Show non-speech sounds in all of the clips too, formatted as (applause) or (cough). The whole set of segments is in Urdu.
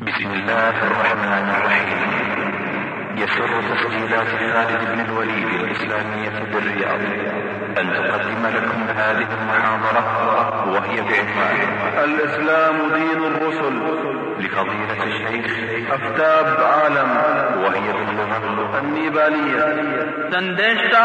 بسم الله الرحمن الرحيم. يسر تسجيلات خالد بن الوليد الإسلامية بالرياض. أن تقدم لكم هذه المحاضرة وهي بعنوان الإسلام دين الرسل. لفضيلة الشيخ أفتاب عالم. وهي باللغة النيبالية. سندشتا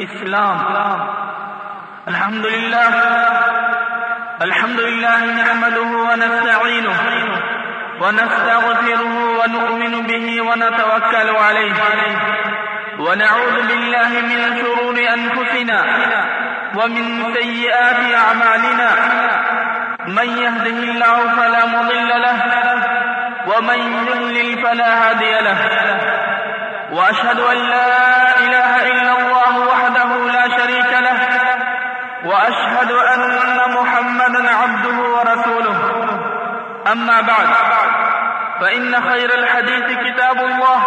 إسلام. الحمد لله الحمد لله نحمده ونستعينه ونستغفره ونؤمن به ونتوكل عليه ونعوذ بالله من شرور أنفسنا ومن سيئات أعمالنا. من يهده الله فلا مضل له ومن يضلل فلا هادي له. وأشهد أن لا إله إلا الله وحده لا شريك له. وأشهد أن أما بعد فإن خير الحديث كتاب الله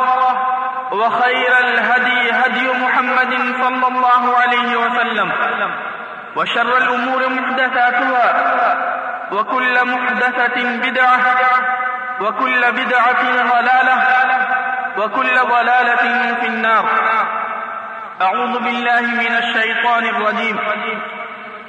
وخير الهدي هدي محمد صلى الله عليه وسلم وشر الأمور محدثاتها وكل محدثة بدعة وكل بدعة ضلالة وكل ضلالة في النار. أعوذ بالله من الشيطان الرجيم.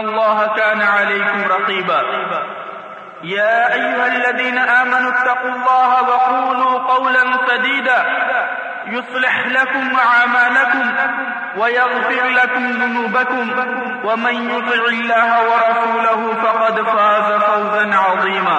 الله كان عليكم رقيبا. يا أيها الذين آمنوا اتقوا الله وقولوا قولا سديدا. يصلح لكم أعمالكم ويغفر لكم ذنوبكم. ومن يطع الله ورسوله فقد فاز فوزا عظيما.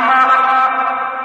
ما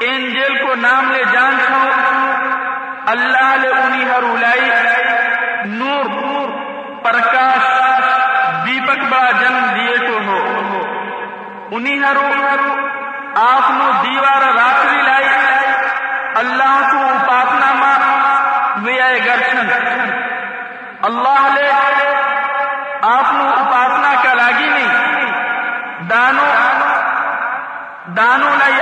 انجل کو نام لے جان چھو اللہ لے انہی ہر اولائی۔ نور، پرکاش دیپک بڑا جن دیے کو ہو۔ انہی ہر اولائی۔ آپ نو دیوار راتری لائی۔ اللہ کو اپاپنا ماں۔ ویائے گرچن اللہ لے آپ نو اپاپنا کا لاگی نہیں۔ دانو دانو نہ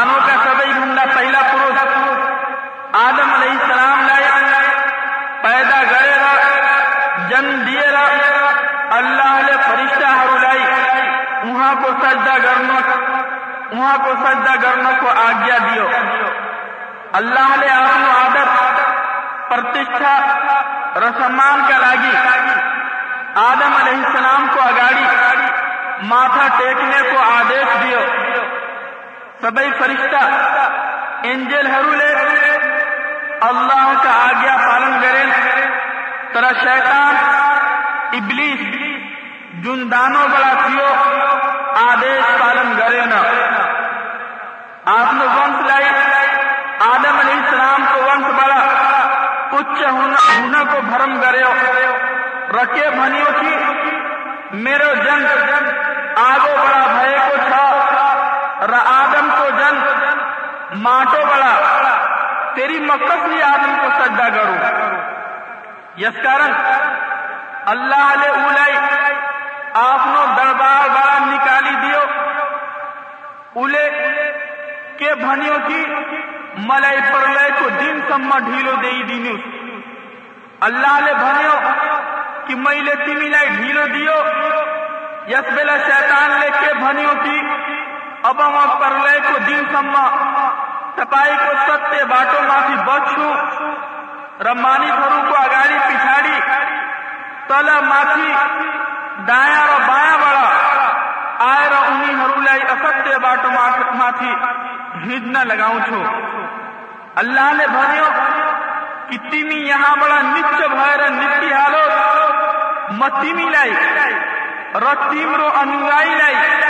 انسانوں کا سب ہی عمدہ پہلا پروس۔ آدم علیہ السلام لائے۔ لایا پیدا کرے گا جن دیے گا۔ اللہ علیہ فرشتہ ہر لائی۔ وہاں کو سجدہ کرنا وہاں کو سجدہ کرنا کو آگیا دیو۔ اللہ نے آپ عادت پرتیشا رسمان کا لاگی۔ آدم علیہ السلام کو اگاڑی۔ ماتھا ٹیکنے کو آدیش دیو۔ سبھی فرشتہ اینجل ہرولے اللہ کا آگیا پالن کرے، ترا شیطان، ابلیس جن دانوں بڑا تھیو آدیش پالن کرے نا۔ آپ نے ونس لائی، آدم علیہ السلام کو ونس بڑا اچ ہونا کو بھرم کرے۔ رکھے بھنیو کی، میرے جن، آگو بڑا بھائی کو چھاؤ آدم کو جن ماٹو بڑا، تیری مقصد بھی آدم کو سجدہ کرو یس کارن، اللہ علیہ اولائی، آپ نو دربار بڑا نکالی دیو۔ اولے کے بھنیوں کی ملائی پرلے کو دن سما ڈھیلو دئی دینو اللہ علیہ بھنیوں کی مئیلے تیمی لائی ڈھیلو دیو۔ یس بیلا شیطان لے کے بھنیوں کی ابا ماں پرلے کو دین سما سپائی کو ستیہ باٹو مافی بخشو رمانی گھروں کو اگاڑی، پچھاڑی۔ تلا مافی دایا ر بایا بڑا آئے ر انہیں ہرولائی اصتیہ باٹو مافی بھیجنا لگاؤں چھو۔ اللہ نے بھریو کہ تیمی یہاں بڑا نتیہ بھائر نتیہ حالو انگائی لائی۔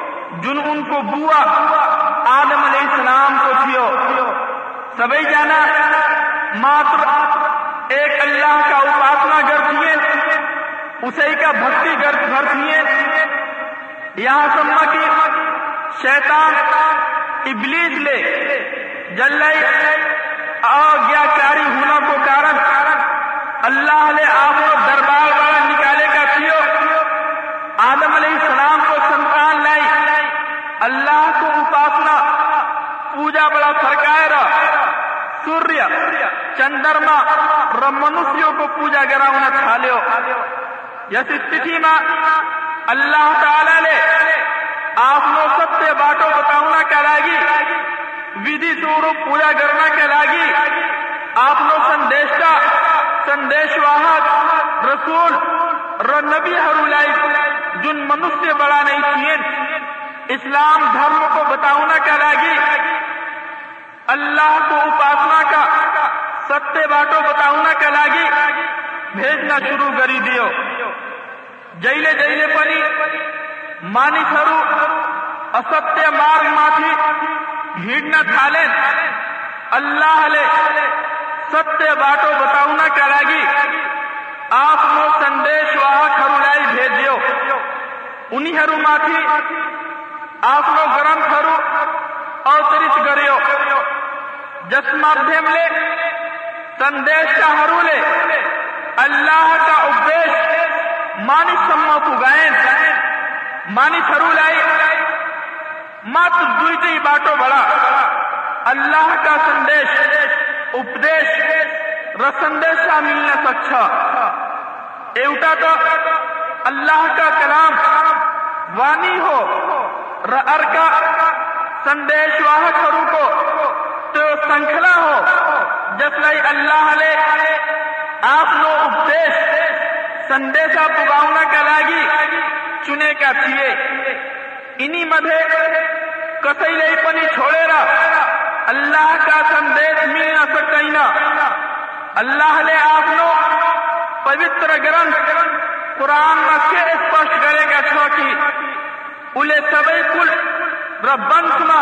جن ان کو بوا آدم علیہ السلام کو تھیو سبھی جانا، ماتر ایک اللہ کا اپاسنا گر تھیے اسی کا بھکتی گر گھر تھیے یہاں سما کی شیطان ابلیس لے جلائی آگیاکاری ہونا کو کارن۔ اللہ لے آپ دربار والا نکالے کا تھیو آدم علیہ السلام سوجا بڑا سرکائر سوریہ، چندرما ر منسیوں کو پوجا گرا ہونا چھا لو یس استھی میں اللہ تعالی نے آپ نو سب ستیہ باٹو بتاؤنا کا لاگی ودھی سوروپ پوجا کرنا کا لاگی آپ نو سندیش کا سندیش واہک رسول ر نبی ہرولائی جن منسیہ بڑا نہیں چین اسلام دھرم کو بتاؤنا کا لاگی اللہ کو اپاسنا کا ستے باٹو بتاؤنا کا لاگی بھیجنا شروع کری دیو۔ جیلے جیلے پری مانی سرو اصتے مار ماتھی بھیڑنا تھالے۔ اللہ لے ستے باٹو بتاؤنا کا لاگی آپ نو سندیش واہ خرولائی بھیجیو انہی ہرو ماتھی آپ نو گرم خرو اوترش گریو۔ ಜಸ್ಮಾಧ್ಯಮಲೆ ಸಂದೇಶ مانی ಅಲ್ಲಾಹದ کو گائیں، مانی ಗಾಯನ್ ಮಾನಿ مات دوئی تی ಬಾಟೋ بڑا۔ اللہ کا سندیش، اپدیش رسندیشا ملنے سچا ایوٹا تو، اللہ کا کلام وانی ہو، رہر کا سندیش واہ کرو کو۔ تو سنکھلا ہو، جس جسلائی اللہ علیہ آپ نو اپدیش سندیسا پگاؤنا کلاگی چنے کا تھیے انہی مدھے کسی لئی پنی چھوڑے رہا اللہ کا سندیش مل نہ سکتا نہ اللہ لے آپ نو پویتر گرن قرآن کے اسپشٹ کرے گا چھوکی اولے سبے کل ربن سما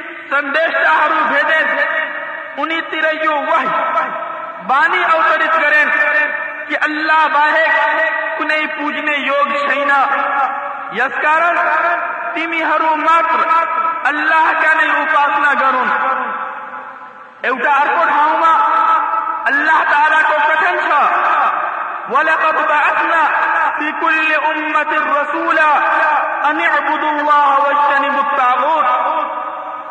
سندیشاہروں بھیجے تھے۔ انہیں تریو وہ بانی اوترت کریں کہ اللہ باہے کنے پوجنے یوگ شینا یس کارن تیمی ہرو ماتر اللہ کا نہیں اپاسنا کروں ایوٹا ارکو ٹھاؤں اللہ تعالیٰ کو کٹن چھا وَلَقَدْ بَعَثْنَا فِي كُلِّ أُمَّةِ الرَّسُولَ أَنِ اعْبُدُوا اللَّهَ وَاجْتَنِبُوا الطَّاغُوتَ۔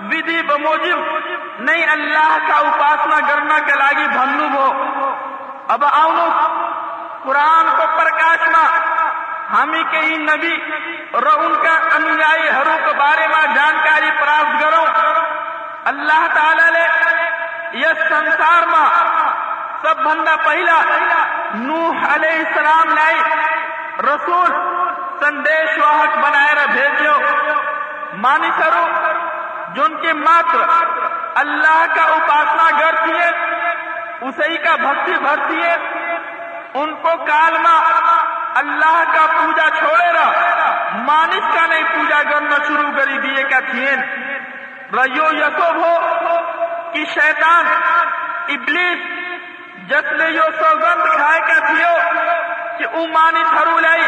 ودھی بموجب نہیں اللہ کا اپاسنا کرنا کلاگی بھنو ہو اب آؤنو قرآن کو پرکاشنا ہمیں کے ہی نبی اور ان کا انجائی ہرو کے بارے میں جانکاری پراپت کرو اللہ تعالی نے یہ سنسار میں سب بندہ پہلا نوح علیہ السلام لائی رسول سندیش واہک بنائے بھیجو مانی کرو جو ان کے ماتر اللہ کا اپاسنا کرتی ہے، اسی کا بھکتی بھرتی ہے، ان کو کالما اللہ کا پوجا چھوڑے رہا مانس کا نہیں پوجا کرنا شروع کری دیے کا تھین۔ ریو یسوب ہو کہ شیطان، ابلیس، جس نے یو سوگند کھائے کا تھیو کہ او مانی تھرو لائی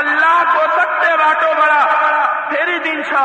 اللہ کو سکتے باٹو بڑا پھیری دن چھا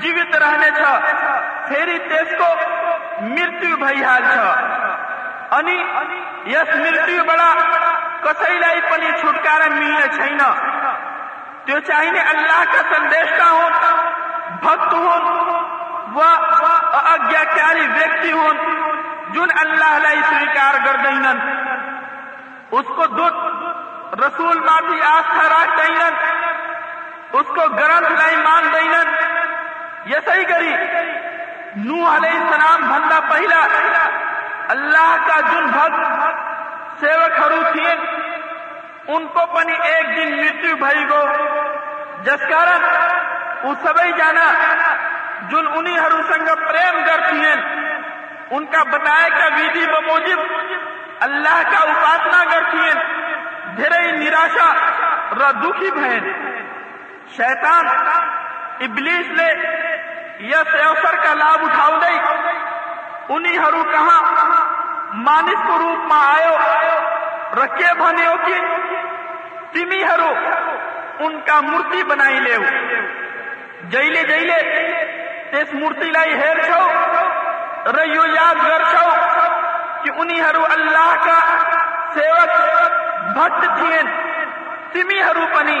جیوت رہنے چاہیے اللہ کا یہ صحیح کری۔ نوح علیہ السلام بندہ پہلا۔ اللہ کا جن بھگ سیوک ہرو تھی ان کو پنی ایک دن مٹی بھائی گو۔ جس کارن وہ سبھی جانا جن انہی ہرو سنگ پریم کرتی ہیں ان کا بتائے کا ویدی بموجب اللہ کا اپاسنا کرتی ہیں دھیرے نراشا ر دکھی بہن۔ شیطان ابلیس لے یا اوسر کا لابھ اٹھاؤ دے انہی ہرو کہاں مانس کو روپ میں آیو رکھے بھنیو کی۔ تمی ہرو ان کا مورتی بنائی لے ہو جیلے جیلے اس مورتی لائی ہیر چھو۔ ریو یاد گر چھو کہ انہی ہرو اللہ کا سیوک بھٹ تھین تمی ہرو پنی۔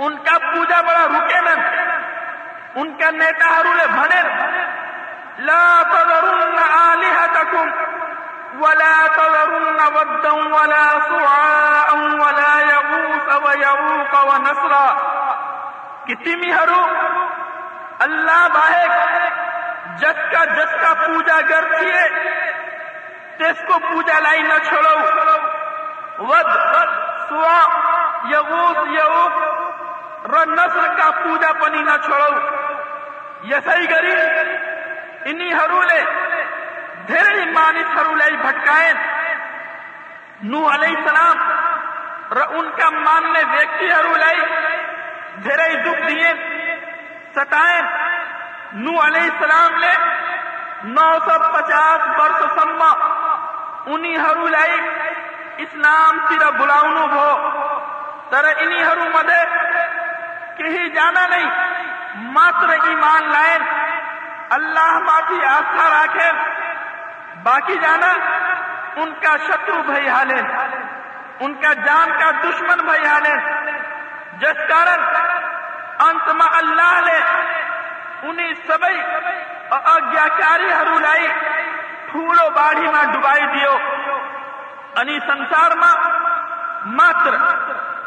ان کا پوجا بڑا رکے نن ان کا نیتا ہرول بنے لا تذرن آلہتکم ولا تذرن ودا ولا سعاء ولا یغوث و نصر کتی می ہرو اللہ باہک جت کا جت کا پوجا کرتی ہے تیس کو پوجا لائی نہ چھوڑو ود سوا یغوث یعوق نسل کا پوجا پانی نہ ان کا ماننے ویری دکھ دیتا نو الی سلام نو سو پچاس وشن بولاؤں تر کہیں جانا نہیں، ماتر ایمان لائن اللہ معافی آسا راکھیں باقی جانا، ان کا شترو بھائی ہالین ان کا جان کا دشمن بھائی ہالین جس کارن انتما اللہ نے انہیں سبھی اجاکاری ہرولائی ٹھولو باڑھی میں ڈبائی دیو۔ انی સંસારમાં માત્ર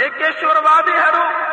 એકેશ્વરવાદી હરું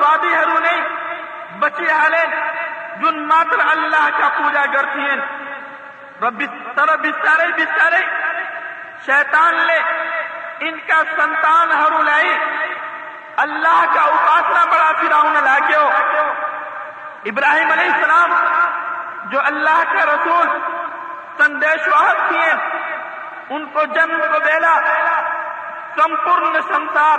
وادی ہرو نہیں بچے ہالین جن ماتر اللہ کا پوجا کرتی ہیں۔ رب تر بچارے بچارے شیطان لے، ان کا سنتان ہرو لائی اللہ کا اپاسنا بڑا فراؤن لاگے ہو۔ ابراہیم علیہ السلام، جو اللہ کا رسول سندیش واحد واہک ہیں، ان کو جنم کو بیلا۔ سمپورن سنسار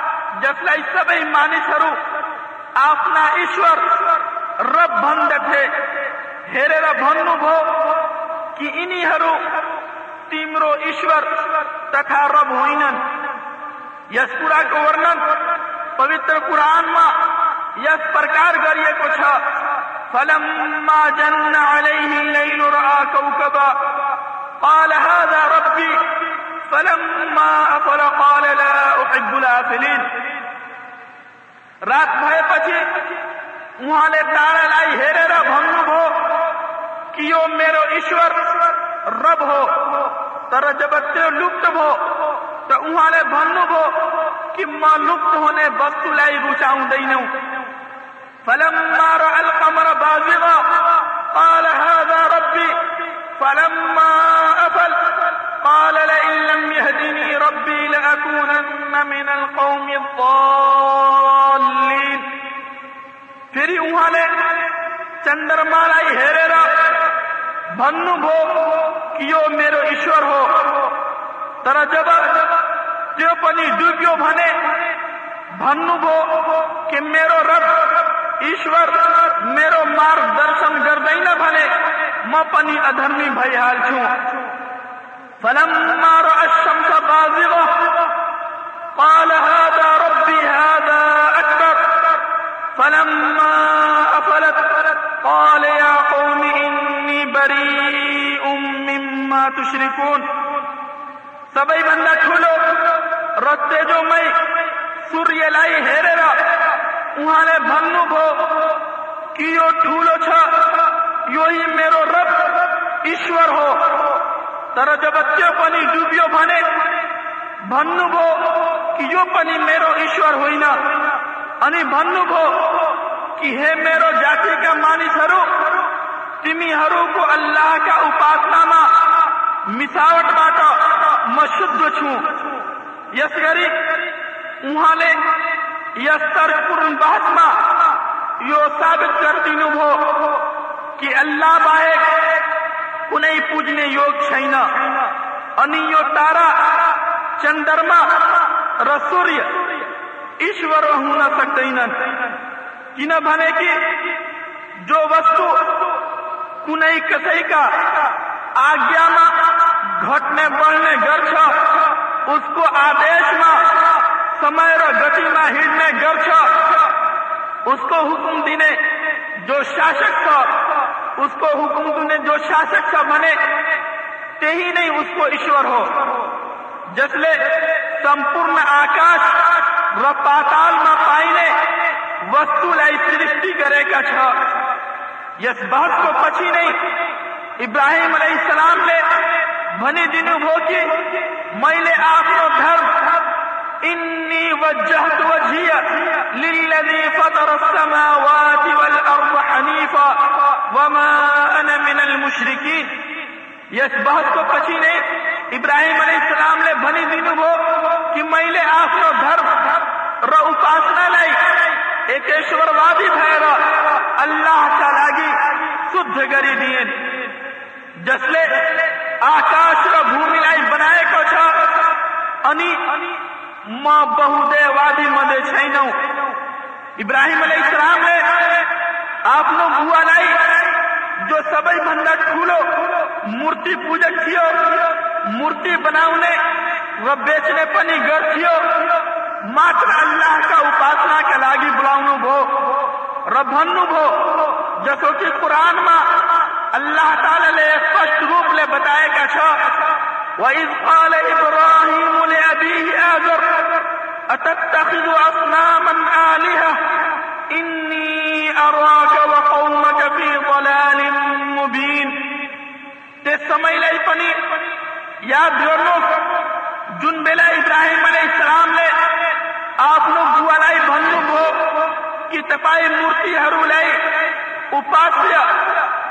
جس مانیس رب بندے قال لا أحب الآفلين رات بھائی پچی وہاں نے تارا لائی ہیرے را بھنگ ہو کیو میرو ایشور رب ہو تر جبتے لپت ہو تو وہاں نے بھنگ ہو کہ لپت ہونے بستو فلما رأى القمر بازغا قال هذا ربي فلما أفل قال لئن لم يهدني ربي لأكونن من القوم الضالين پھر وہاں نے چندرما لائی ہیرے را بھنو بھو کیو میرو ایشور ہو ترا جب جو پنی ڈوبیو بھنے بھنو بھو کہ میرو رب ایشور میرو مارگ درشن گردئی فلما رأى الشمس بازغة قال هذا ربي هذا أكبر. فلما أفلت قال يا قوم إني بريء مما تشركون. سبي من دخلوا رتے جو میں سوریہ لائی ہیرے را انہاں نے بھنو رب ایشور ہو رب ایشور ہو تر جب بچے پنی ڈوبیو بھنے بھنو بھو کیو پنی میرو ایشور ہوئی نا انی بھنو بھو کہ ہے میرو جاتی کا مانی سرو تمی ہرو کو اللہ کا اپاسنا ما مساوٹ باٹا مشد چھوں یس گری وہاں لے یس تر پورن بحث ما یو ثابت کرتی نو ہو کہ اللہ باہے انہیں پوجنے یوگ چھینا انی یو تارا چندرما رسوریہ ایشور ہوں نہ سکتے کی نہ بھنے کی جو وستو کنئی کسئی کا آگیا ماں گھٹنے بڑھنے گر چھا اس کو حکم دینے جو شاشک تھا اس کو جو بنے تے ہی نہیں اس کو ایشور ہو۔ جسلے سمپورن آکاش ر پاتال ماں پائنے وستو لائی سرشتی کرے کا چھا۔ یس بات کو پچھی نہیں۔ ابراہیم علیہ السلام نے بھنی دنوں ہو کی فطر السماوات والارض حنیفا وما انا من المشرکین یس بات کو پچھی نہیں. ابراہیم علیہ السلام نے بھنی دنوں ہو کہ میں نے آپ کو دھرم ر اپاسنا لائی. ایک ایشور وادی بھیرا. اللہ تعالی شدھ گری دین. جسلے آکاش ر بھومی لائی بنائے کو چھا. انی ماں بہو دے وادی مدے چھینو ابراہیم علیہ السلام نے آپ نے بوا لائی جو سبئی بندہ ٹھولو مورتی پوجک تھیو مورتی بناؤنے و بیچنے پنی گر تھیو ماتر اللہ کا اپاسنا کے لاگی بلاؤنو بھو، ربھنو بھو۔ جسو کہ قرآن ماں اللہ وإذ قال إبراهيم لأبيه آذر أتتخذ أصناما آلهة؟ إني أراك وقومك في ضلال مبين. تسمي لي فني يا برنو جن بلا إبراهيم عليه السلام لي. آفنو جوالاي بھنو بھو كي تفاي مورتي هرو لي. اپاسيا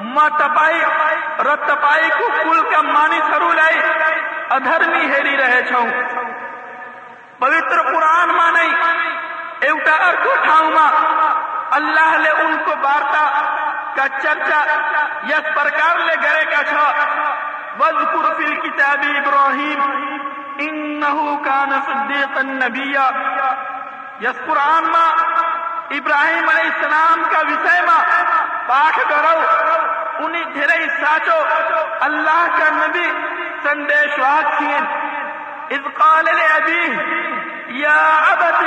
تپائی ماں تپائی، رت تپائی کو کل کا مانی سرو لائی ادھرمی ہیری رہے چھو پوتر قرآن ماں ایوٹا ارکو ٹھاؤں ماں۔ اللہ لے ان کو بارتا کا چرچا یس پرکار لے گرے کا چھا وَذْكُرْ فِي الْكِتَابِ إِبْرَاهِيمِ إِنَّهُ كَانَ انہیں گھرے ساچو اللہ کا نبی سندیش واک تھین اذ قال لأبيه يا أبت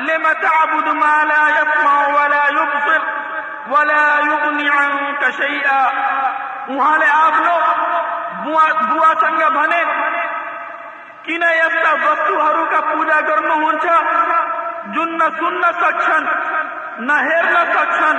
لم تعبد ما لا يسمع ولا يبصر ولا يغني عنك شيئا۔ وہاں لے آپ لوگ، بوا سنگا بھنے کینہ یستا وستو ہرو کا پوجا کرنو ہونچا۔ جن نہ سن نہ سکشن، نہ ہیر نہ سکشن۔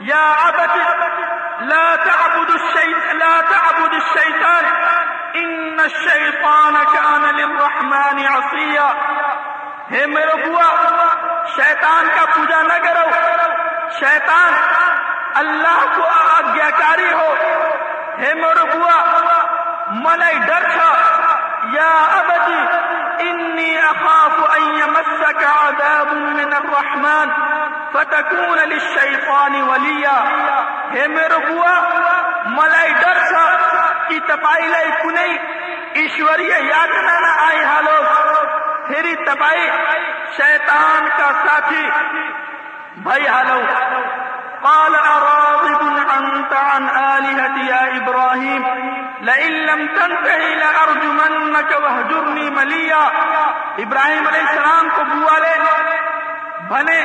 يا عبد لا تعبد الشيطان لا تعبد الشيطان. إن الشيطان كان للرحمن عصيا. هي میرے بوا شیطان کا پوجا نہ کرو۔ شیطان اللہ کو آگیا کاری ہو۔ ہے میرے بوا ملائی ڈر تھا۔ یا ابدی انی اخاف ان يمسك عذاب من الرحمن۔ فتکون للشیطان ولیا ہے میرے بوا، ملائی ڈر سا کی تپائی لائی کنئی ایشوریہ یاتنا نہ آئی حالو۔ تیری تپائی شیطان کا ساتھی۔ بھائی حالو، قال اراغب انت عن آلهتي يا ابراهيم لئن لم تنتهي لارجمنك واهجرني مليا ابراہیم علیہ السلام کو بوا لے۔ بھلے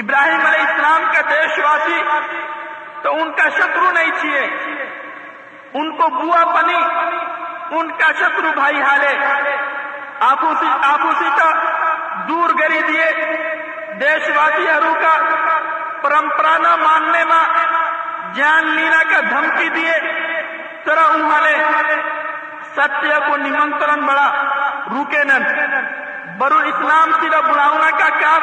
ابراہیم علیہ السلام کا دیش واسی تو ان کا شترو نہیں چیے ان کو بوا بنی ان کا شترو بھائی ہالے آپوسی کا دور گری دیے۔ دیش واسی ہرو کا پرمپرا نہ ماننے میں جان لینا کا دھمکی دیے۔ طرح انہالے ستیہ کو نمنترن بڑا روکے نن۔ برو اسلام سیدھا بلاؤنا کا کار۔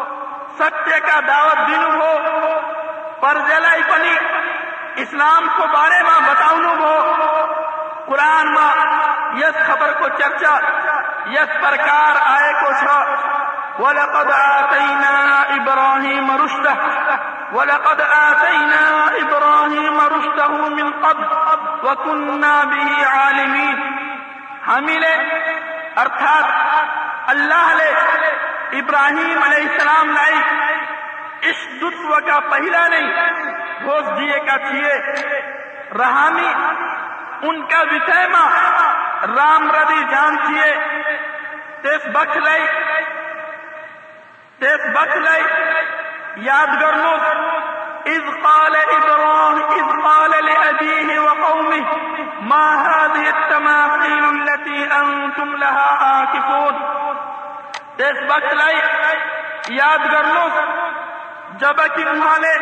ستیہ کا دعوت دینوں ہو پرجلا پنی اسلام کو بارے ماں بتاؤنوں ہو، قرآن ماں یس خبر کو چرچا، یس پرکار آئے کو چھا وَلَقَدْ آتَيْنَا عِبْرَاهِيمَ رُشْدَهُ۔ وَلَقَدْ آتَيْنَا عِبْرَاهِيمَ رُشْدَهُ مِنْ قَبْلُ وَكُنَّا بِهِ عَالِمِينَ۔ ہمیں لے ارتھات اللہ لے ابراہیم علیہ السلام لائی۔ اس دتو کا پہلا نہیں گھوش دیے کا تھیے رحامی، ان کا وشے رام ردی جان تھیے تیس بخش لائی تیس بخش لائی یاد کر اذ قال ابراهيم اذ قال لأبيه وقومه ما هذه التماثيل التي أنتم لها عاكفون ایک وقت لائی یاد کر لو جبکہ مالے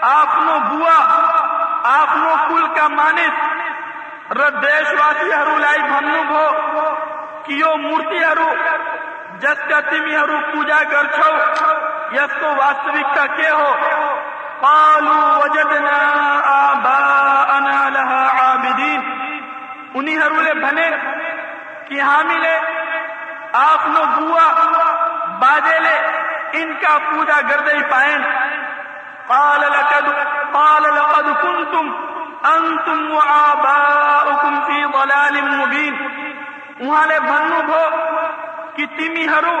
آپ نو بوا آپ نو کل کا مانس ردیش واسی ہرو لائی بھنو بھو کیو مورتی ہرو، جس کا تمی ہرو پوجا کر چھو، یس کو واستوکتا کے ہو؟ قالو وجدنا آباءنا لہا عابدین۔ انہی ہرو لے بھنے کی حاملے ہاں آپ نو بوا باجیلے ان کا پوجا کرتے ہی پائیں۔ قال لقد قال لقد كنتم انتم وآباؤكم في ضلال مبين تیمی ہرو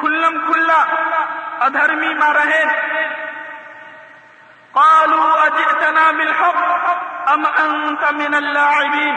کھلم کھلا، ادھرمی ما رہے قالوا اجئتنا بالحق ام انت من اللاعبین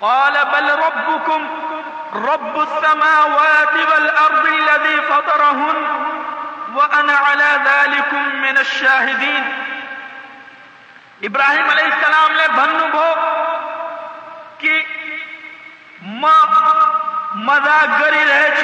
قال، بل ربكم رب السماوات والأرض الذي فطرهن وأنا على ذلك من الشاهدين ابراہیم علیہ السلام نے بھنو بھو کہ مزاقری رہے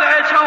رہے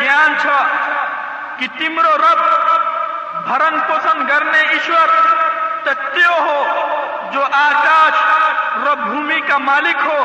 جان تیمرو رت برن پوشن کرنےشر ہو، جو آکاش رومی کا مالک ہو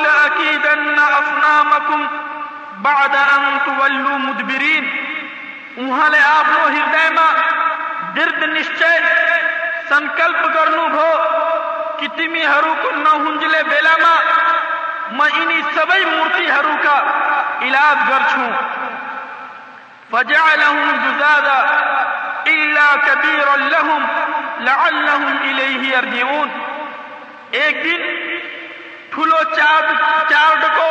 لَأَكِيدَنَّ أَصْنَامَكُمْ بعد ان تولو مدبرین۔ ઉહાલે આપનો હૃદયમાં દૃઢ નિશ્ચય ہرو કરનું نہ ہنجلے بیلا ન میں બેલામાં મહિની مورتی ہرو کا علاج કર چھوں۔ فجعلهم جزادا الا كبيرا لهم لعلهم إليه يرجعون ایک دن ٹھلو چارڈ چاڑ کو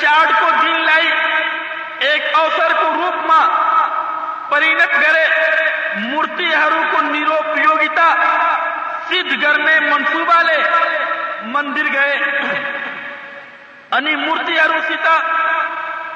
چاڑ کو دین لائی، ایک اوسر کو روپما پرینت کرے مورتی ہرو کو نیروپیوگتا سدھ کرنے منصوبہ لے، مندر گئے۔ انی مورتی ہرو سیتا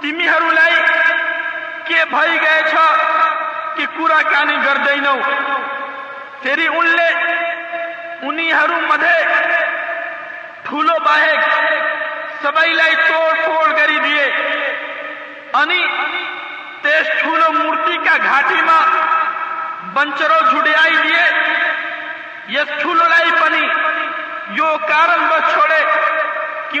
تی گئے کہانی کرتے اندو باہر سب لائڑفڑ کر متی کا گاٹی میں بنچرو جڑیا چھوڑے کی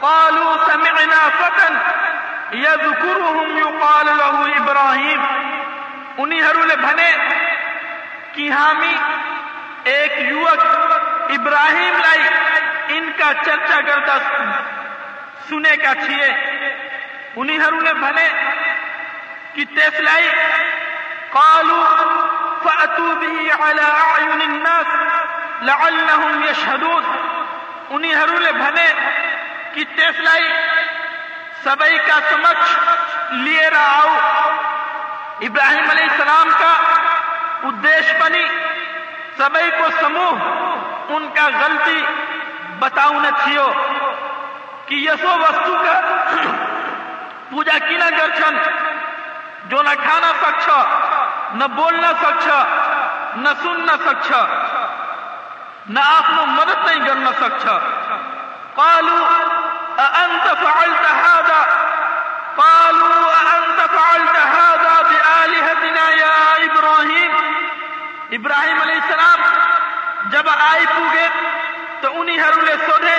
قالوا سمعنا فتن يذكرهم يقال له ابراهيم انہیں ہرو لے بھنے کہ ہامی ایک یوک ابراہیم لائی، ان کا چرچا کرتا سنے کا چھیے۔ انہیں ہر انہیں بھلے کی تیس لائی۔ قالو فأتو بھی علی اعین الناس لعلہم لعلهم انہیں ہر انہیں بھلے کی تیس لائی۔ سبئی کا سمچ لیے رہا آؤ ابراہیم علیہ السلام کا ادیش بنی۔ سبئی کو سموہ، ان کا غلطی بتاؤ نہ تھیو کہ یسو وستو کا (coughs) پوجا کی نہ گرچن جو نہ کھانا سکچا نہ بولنا سکچا نہ سننا سکچا نہ آپ مدد نہیں کرنا سکچا قالو اانت فعلت هذا؟ قالو اانت فعلت هذا بآلہتنا یا ابراہیم ابراہیم علیہ السلام جب آئی پوگے تو انہیں ہرولے سوڑے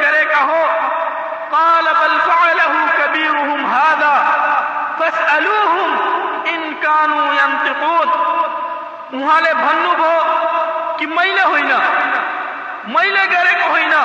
گرے کا ہو۔ قال، بل فعله كبيرهم هذا لے بھنو بھو کہ میلے ہوئی نا میلے گرے کو ہوئی نا۔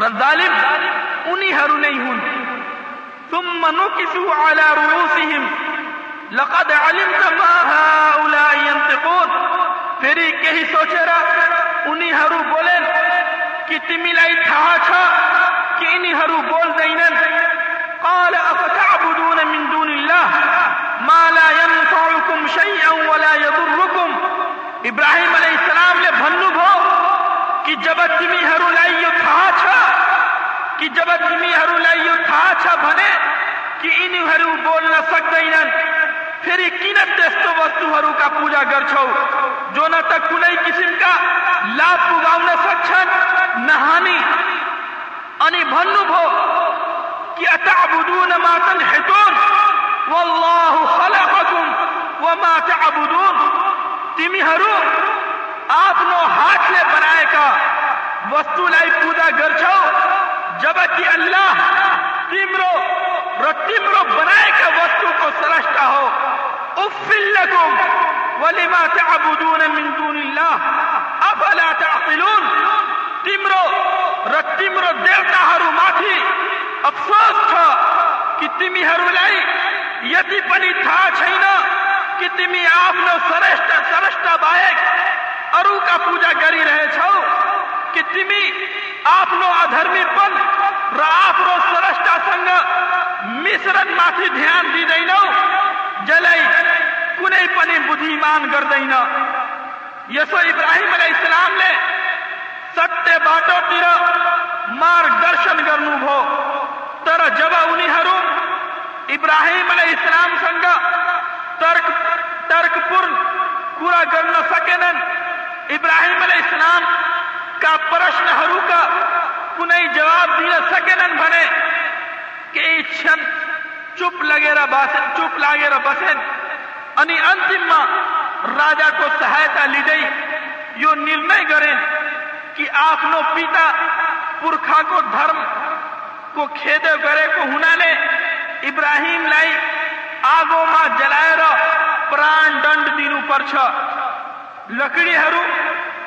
ظالم، انہی ہرنی ہن ثم نكسوا على رؤوسهم۔ لقد علمت ما هؤلاء ينطقون۔ پھر کہیں سوچے رہا، انہی ہرو بولے کہ تمیلائی تھا چھا، کہ انہی ہرو بول دینن۔ قال، افتعبدون من دون الله ما لا ينفعكم شيئا ولا يضركم ابراہیم علیہ السلام نے بھنو بھو، کہ جب تمی ہرو لائی تھا چھا جب تمہیں یہ بولنا سکتے کن تر کا پوجا کرچ جو کم کا سکش نہ آپ ہاتھ نے بنایا وسائ کر جب جبکہ اللہ تیمرو رو تمرو بنائے کے وقتوں کو سرشتہ ہو۔ افل لکم ولما تعبدون من دون اللہ۔ افلا تعقلون؟ تیمرو رو تمرو دیوتا ہرو ماتھی افسوس تھا کہ تیمی ہرو لائی یتی پنی تھا چھینا کہ تیمی آپ نے سرشتہ سرشتہ باہک ارو کا پوجا گری رہے چھو کہ تیمی ستیہرشن کر جب انہیم اسلام ترک سکے ابراہیم اسلام کا پرشن ہروکا کنئی جواب دینا سکنن بھنے کہ ایچھن چپ لگے را باسن، چپ لگے را بسن۔ انی انتم ما راجا کو سہایتا لیدئی یو نرنے گرن کہ آپنو پیتا پرکھا کو دھرم کو کھیدے گرے کو ہنانے۔ ابراہیم لائی آگو ما جلائے را پران دنڈ دینو پر چھا۔ لکڑی ہرو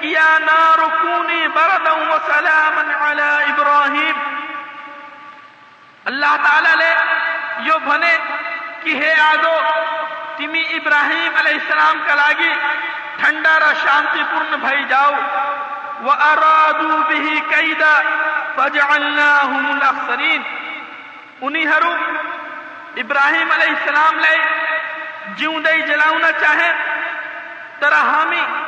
یا نار کونی بردا و سلاما علی ابراہیم اللہ تعالی لے یو بھنے کہ ہے آدو تمی ابراہیم علیہ السلام کا لاگی ٹھنڈا را شانتی پورن بھائی جاؤ۔ وَأَرَادُوا بِهِ كَيْدًا فَجْعَلْنَاهُمُ الْأَخْسَرِينَ۔ انہی ہرو ابراہیم علیہ السلام لے جیوں دے جلاؤنا چاہے ترہامی ہمیں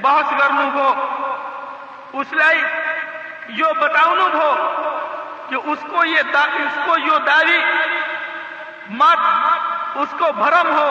بہت කරනු ہو اس لائے یو بتاؤنو بھو کہ اس کو یہ دا، اس کو یو داری مت، اس کو بھرم ہو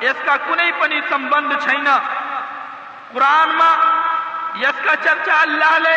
اس کا کنے پنی سمبند چھائینا قرآن ماں اس کا چرچہ اللہ لے،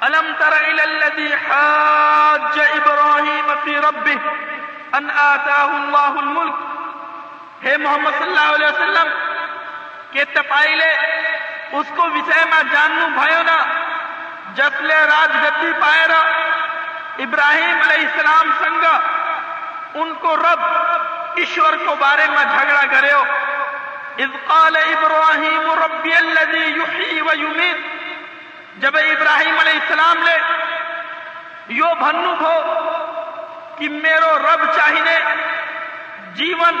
علم تر إلى الذي حاج ابراہیم فی ربه ان آتاہ اللہ الملک۔ ہے محمد صلی اللہ علیہ وسلم، کہ تپائلے اس کو وسے ما جاننو بھائیو نا جسلے راج گتی پائے را ابراہیم علیہ السلام سنگا، ان کو رب ایشور کو بارے میں جھگڑا کرے ہو۔ اذ قال ابراہیم ربی اللذی یحیی و یمیت، جب ابراہیم علیہ السلام لے، یو بھنو بھو، کہ میرو رب چاہینے، جیون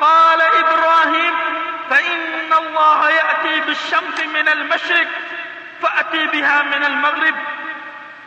قال إبراهيم فإن الله يأتي بالشمس من المشرق فأتي بها من المغرب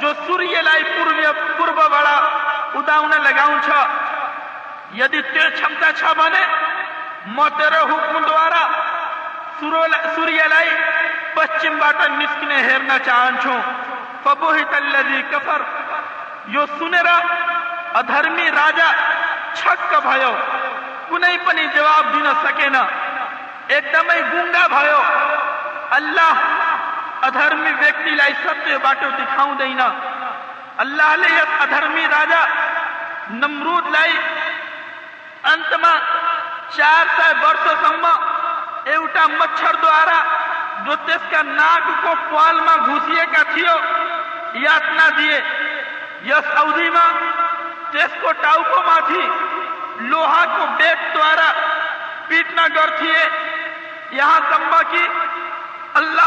سور پا سو پش ن ہر چاہیے ادرمی راجا چکی دن سکے ایک دم گا ادرمی ستیہ بات دکھاؤ اللہ ادرمی راجا نمرود چار سو وشما مچھر دوارا جوال میں گھس یاتنا دس کو ٹوکو می لوہا کو بےٹ دوارا پیٹنا گرے یہاں سمبھ کی الا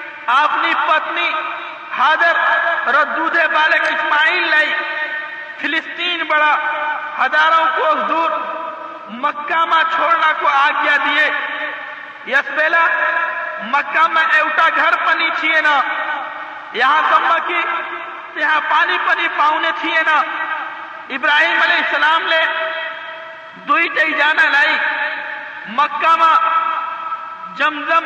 اپنی پتنی حضر ردود بالک اسماعیل لائی فلسطین بڑا ہزاروں کو دور مکہ ماں چھوڑنا کو آگیا دیے یس بیلا، مکہ میں ایوٹا گھر پنی چھیے نا۔ یہاں سما کی یہاں پانی پنی پاؤنے چھیے نا۔ ابراہیم علیہ السلام لے دوئی ٹی جانا لائی۔ مکہ ماں جمزم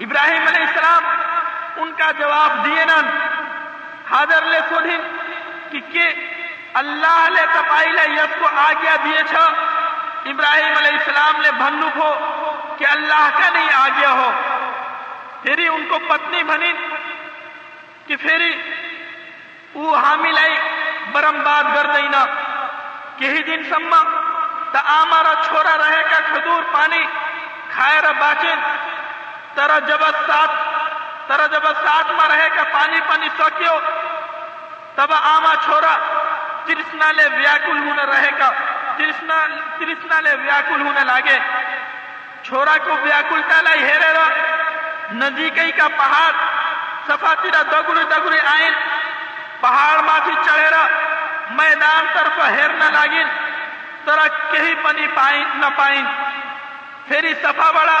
ابراہیم علیہ السلام ان کا جواب دیے نا حاضر لے خود کہ اللہ لے تپائی تپائیلے یس کو آگیا دیے چھا ابراہیم علیہ السلام لے بھنو ہو کہ اللہ کا نہیں آگیا ہو۔ پھر ان کو پتنی بھنی کہ پھر او حامل آئی برم بات گر دینا کہ ہی دن سمم تا آمارا چھوڑا رہے کا خدور پانی کھائے رہ باچن۔ ترجبت سات جب سات میں رہے گا پانی پانی سکیو تب آما چھوڑا ترسنا لے ویاکل ہونے رہے کا ترسنا لے ویاکل ہونے لگے۔ چھوڑا کو ویاکلتا لائی ہیرے را نزدیکی کا پہاڑ سفا تیرا دگڑی دگڑی آئن پہاڑ ماتھی چڑھے را میدان طرف ہیرنا لاگن ترا کہیں پانی پائیں نہ پائیں۔ پھر سفا بڑا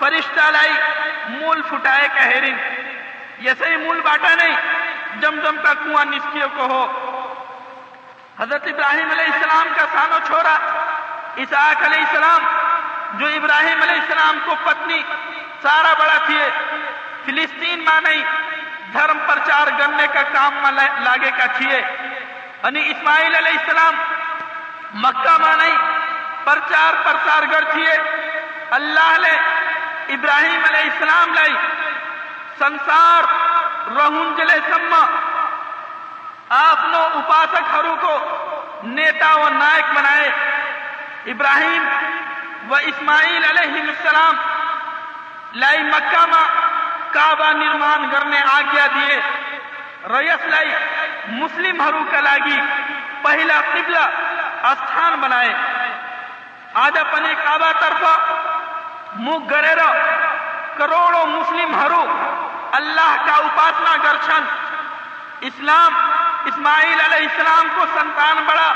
فرشتہ لائی، مول پھٹائے کہرن یہ ہی مول باٹا نہیں، جم جم کا کنواں نسکیوں کو ہو۔ حضرت ابراہیم علیہ السلام کا سانو چھوڑا، اسحاق علیہ السلام، جو ابراہیم علیہ السلام کو پتنی، سارا بڑا تھی فلسطین ماں نہیں، دھرم پرچار کرنے کا کام ماں لاگے کا تھی انی اسماعیل علیہ السلام، مکہ ماں نہیں، پرچار پرچار گر تھی اللہ نے ابراہیم علیہ ඉබ්‍රාහීම අලයිහිස්ලාම් ලයි සංසාර රහුන්ජල සම්මා آپنوں اپاسک ہرو کو نیتا و نائک بنائے۔ ابراہیم و اسماعیل علیہ السلام لائی مکہ میں کعبہ نرمان گرنے آگیا دیے ریس لائی مسلم ہرو کا لاغی پہلا قبلہ اسٹھان بنائے۔ آدھا پنے کعبہ طرفہ مغرر کروڑوں مسلم ہرو اللہ کا اپاسنا گرشن اسلام اسماعیل علیہ السلام کو سنتان بڑا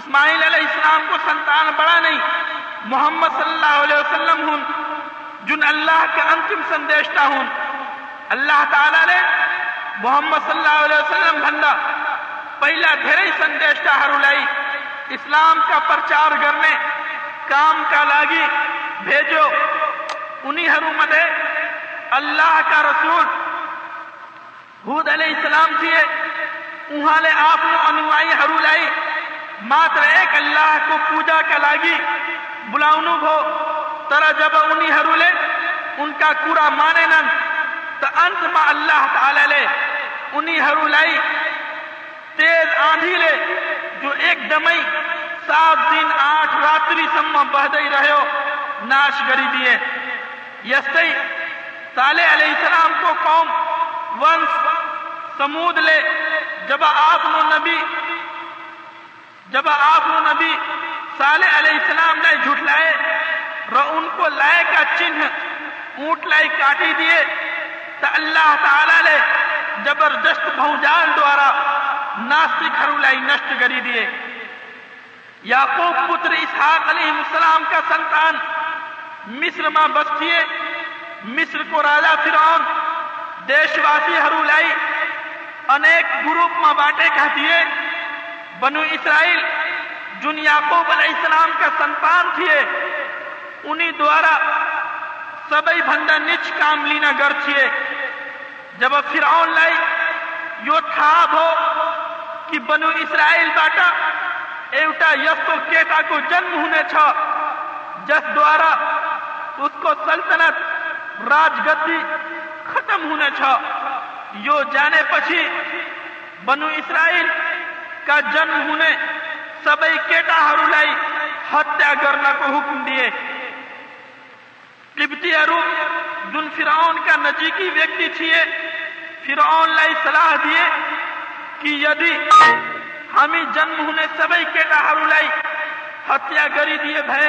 اسماعیل علیہ السلام کو سنتان بڑا نہیں محمد صلی اللہ علیہ وسلم ہوں جن اللہ کے انتم سندیشتا ہوں اللہ تعالی نے محمد صلی اللہ علیہ وسلم بندہ پہلا دھیرے سندیشتا ہر اسلام کا پرچار کرنے کام کا لاگی بھیجو۔ انہی حرومت ہے۔ اللہ کا رسول۔ رسود علیہ السلام تھے۔ وہاں انہ کو پوجا کا بلاؤنو بھو۔ تر جب ان کا کوڑا مانت میں الاح کا آل لوگ تیز آندھی لے۔ جو ایک دمائی، سات دن آٹھ رات رہے ہو۔ ناش غریبی ہے یستی صالح علیہ السلام کو قوم ونس سمود لے۔ جب آپ نو نبی، جب آپ نو نبی صالح علیہ السلام نے جھٹلائے اور ان کو لائے کا چنہ، اونٹ لائی کاٹی دیے تا اللہ تعالی لے زبردست بہجان دوارا ناسک ہرو لائی نشٹ گری دیے۔ یعقوب پتر اسحاق علیہ السلام کا سنتان مصر ماں بستیے مصر کو راجا فرعون، دیشواسی ہرولائی انیک گروپ ماں باٹے کہتیے، بنو اسرائیل جن یعقوب علیہ السلام کا سنتان تھیے، انہی دوارا سبئی بھندہ نچ کام لینا گر تھیے۔ جب فرعون لائی، یو تھاب ہو کہ بنو اسرائیل باٹا ایوٹا یستو کیتا کو جنم ہونے چھا۔ جس دوارا اس کو سلطنت راج گدی ختم ہونے چھا یو جانے پچھی بنو اسرائیل کا جن ہونے سبئی کیٹا ہرولائی ہتیا کرنا کو حکم دیے قبطی ارو جن فرعون کا نزدیکی ویکتی چھیے فرعون لائی صلاح دیے کہ یدی ہمیں جنم ہونے سبئی کیٹا ہرولائی ہتیا کری دیے بھائی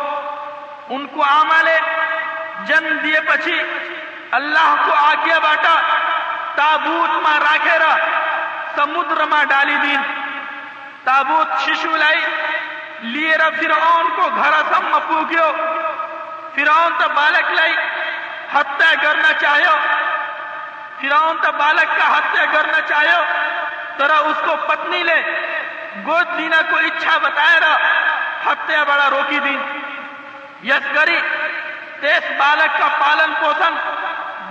ان کو آمالے، جن دیے پچھی، اللہ کو آگیا باٹا، تابوت ماں راکھے راکھیرا سمدر ماں ڈالی دین۔ تابوت ششو لائی، لیے را فیرون کو گھرا سم مپو گیو فرعون تا بالک لائی ہتیا کرنا چاہیو۔ فیرون تا بالک کا ہتیا کرنا چاہیو۔ ترا اس کو پتنی لے گود دینا کو اچھا بتائے رہا ہتیا بڑا روکی دین۔ یشکری تیس بالک کا پالن پوشن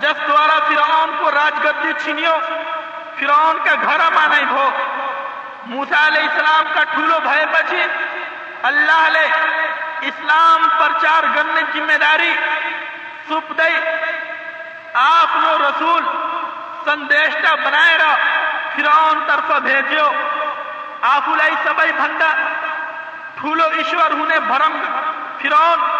جس دوارا فیرون کو راجگدی چھنیو فیرون کا گھر مانے بھو موسیٰ علیہ السلام کا ٹھولو بھائے بچی۔ اللہ لے اسلام پرچار کرنے جمعہ داری۔ سپ دائی آپ نو رسول سندیشتہ بنائے رہا فیرون طرف بھیجیو۔ بھیجو آفولائی سبائی بھنڈا۔ ٹھولو عشور ہونے بھرم۔ فیرون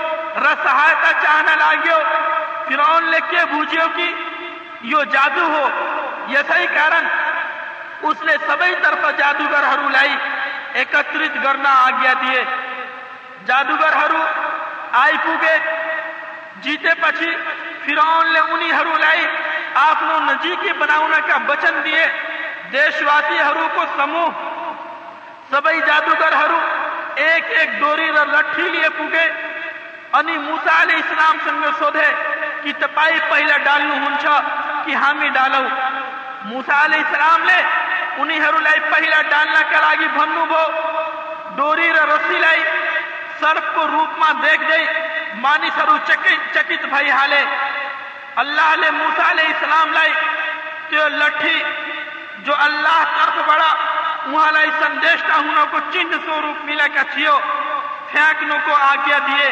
سہایتا چاہنا لگی فر بج کی یو جادو ہو۔ یہ صحیح کارن اس نے سبھی جادوگر ایکترت کرنا جادوگر دادوگر آئی پوگے۔ جیتے پچی آپ کی بناونا کا وچن دیشواتی وسی کو سمو۔ سب جادوگر ایک ایک دوری رٹھی لیے پوگے۔ اب مسال اسلام سب سو کی تہلا ڈالوں کیالو مسال اسلام نے انہر پہ ڈالنا کا ڈوری رسی کو روپ میں دیکھتے مانیسر چکت بائی ہے الاح نے مسال اسلام لٹھی جو اللہ ترف سو روپ ملے فون کو آجا دے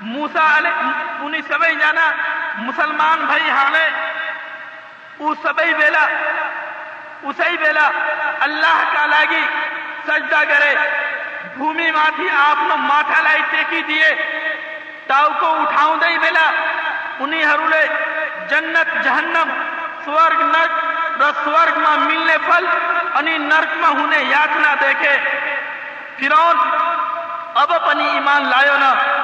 موسا انہیں سبئی جانا مسلمان بھائی ہمیں او سبئی بیلا اسی بیلا، اللہ کا لگی سجدہ کرے۔ بھومی ماتھی آپ نے ماتھا لائی ٹیکی دیے تاؤ کو اٹھاؤں دے بیلا۔ انہیں ہرولے جنت، جہنم، سورگ، نرک دس سورگ ماں ملنے پھل انی نرک ماں ہونے یاتنا دیکھے۔ فیرون اب اپنی ایمان لائیو نہ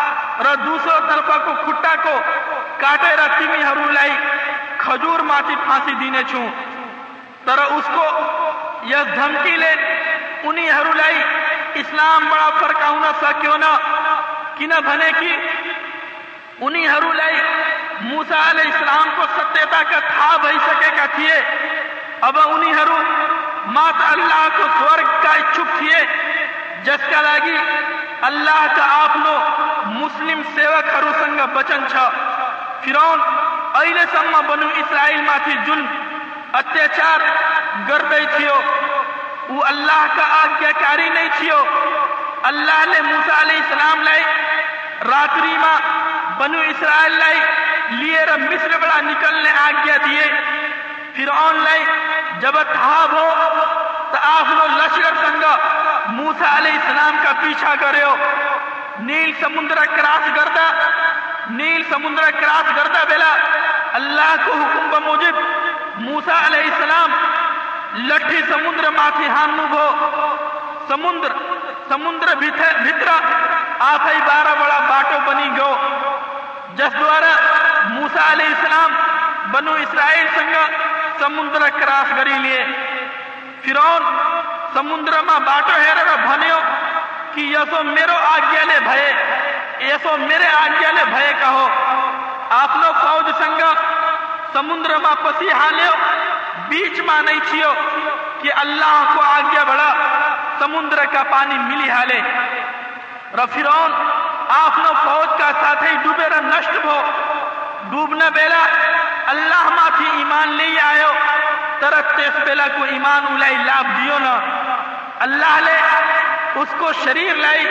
روسوں طرف کو خٹا کو کاٹے تمہیں کجور میسی در اس کو اسلام فرکن سکون کی مسال اسلام کو ستیہ کا کاہ بہ سکے اب انہ کو سو کاس کا اللہ کا آپ نو مسلم سیوک ہرو سنگا بچن چھا۔ فیرون ایل تھا بنو اسرائیل میں اتیاچار کردے تھیو۔ او اللہ کا آجاکاری نہیں تھیو۔ اللہ لے موسیٰ علیہ السلام لائی۔ راتری ماں بنو اسرائیل لائے لیے رب مصر بڑا نکلنے آجا دیئے فیرون لائی۔ جب تھا لشکرگ موسام کا پیچھا کردر کراس کرتا نیل سمندر کاس کرتا اللہ کو حکم موجود موسا لٹھی سمندر می ہانو بھو۔ سمندر سمندر بھی آئی بارہ بڑا باٹو بنی گو۔ جس دارا موسا بنو اسرائیل سنگا سمندر کراس گری لیے۔ فرو سمدر میں بات ہر بنو کہ اس میرے آجا نے میرے آجا نے بو فوج سنگ سمندر میں پسیحال بیچ مانے چی اللہ کو آجا بڑا سمندر کا پانی ملے ر آپ فوج کا ساتھ ڈوبیر نش ہو ڈبنے بلا اللہ ایمان لے آ ترک پیلا کو ایمان اولائی لاب دیو نا۔ اللہ لے اس کو شریر لائی۔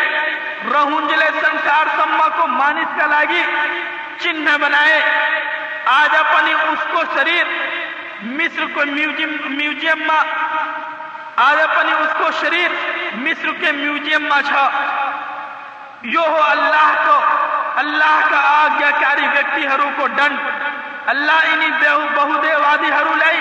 رہنجلے سنسار سما کو مانس کا لاگی۔ چنہ بنائے۔ آج اپنی اس کو شریر۔ مصر کو میوزیم میوزیم ما۔ آج اپنی اس کو شریر۔ مصر کے میوزیم ما چھا۔ یو ہو اللہ کو۔ اللہ کا آگیا کاری ویکتی ہرو کو ڈنڈ۔ اللہ انہی بہو دے وادی ہرو لائی۔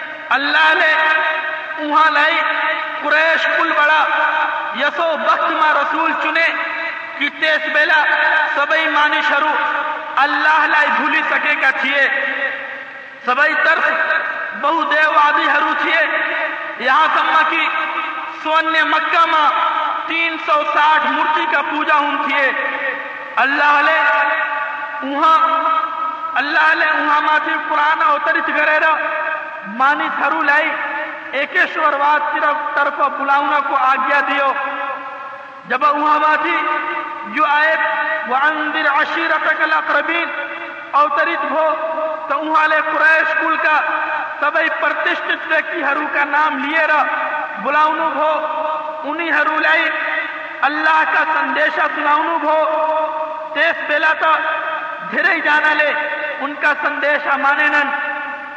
اللہ نے وہاں لائی قریش کل بڑا یسو بخت ما رسول چنے کی تیس بیلا سبئی مانی شروع اللہ لائی بھولی سکے کا تھیے۔ سبئی طرف بہو دیو آدھی ہرو تھیے۔ یہاں سمہ کی سونے مکہ ماں تین سو ساٹھ مرتی کا پوجا ہوں تھیے۔ اللہ لے وہاں اللہ لے وہاں ماں قرآن اوترت گرے رہا۔ માની થરું લઈ એકેશ્વરવાદ તરફ બોલાવનાકો આજ્ઞા દિયો જબ ઉહાવાથી જો આયત وانذر عشيرتك الاقربين اوترت ہو، تو اہل قریش کل کا سبھی پرتشت ویکتی ہرو کا نام لیے را۔ بلاؤنو بھو انہی ہرو لائی۔ اللہ کا سندیشہ سناؤنو بھو تیس بیلا تا جانا لے، ان کا سندیشہ مانینن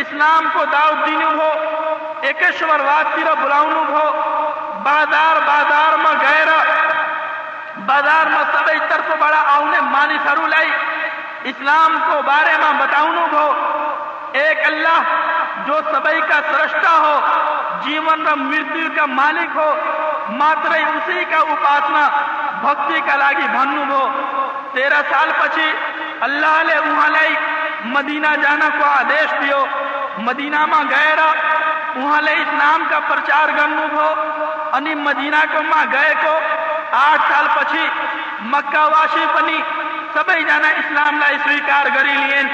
اسلام کو دعوت دینو ہو ایکشور واد تیر بلاونو ہو، بازار بازار میں بادار بازار میں ایتر کو بڑا آؤنے مانی سرو لائی، اسلام کو بارے میں بتاؤنو ہو، ایک اللہ جو سبائی کا سرشتہ ہو، جیون اور مرتو کا مالک ہو ماتر اسی کا اپاسنا بھکتی کا لاغی بھنو ہو۔ تیرہ سال پچھی اللہ لے وہاں لائی، مدینہ جانا کو آدیش دیو۔ مدینہ ماں گئے رہا، وہاں لے اسلام کا پرچار گنگو بھو انہی مدینہ کو ماں گئے کو، آٹھ سال پچھی مکہ واشی پنی سب ہی جانا اسلام لا سویکار لین۔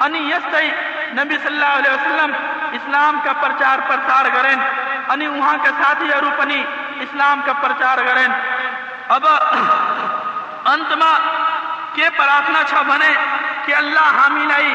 انہی یس یستئی نبی صلی اللہ علیہ وسلم اسلام کا پرچار پرچار گرین۔ انہی وہاں کے ساتھ ہی ارو پنی اسلام کا پرچار گرین۔ اب انتما کے پرارتھنا چھا بنے کہ اللہ حامی لائی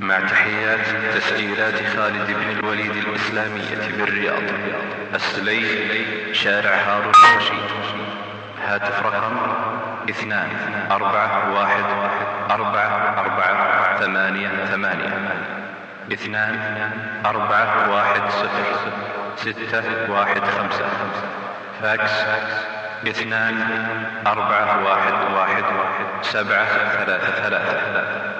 مع تحيات تسجيلات خالد بن الوليد الإسلامية بالرياض السلي شارع هارون الرشيد هاتف رقم اثنان أربعة واحد أربعة أربعة ثمانية ثمانية. اثنان أربعة واحد صفر. ستة واحد خمسة. فاكس اثنان أربعة واحد واحد. سبعة ثلاثة ثلاثة.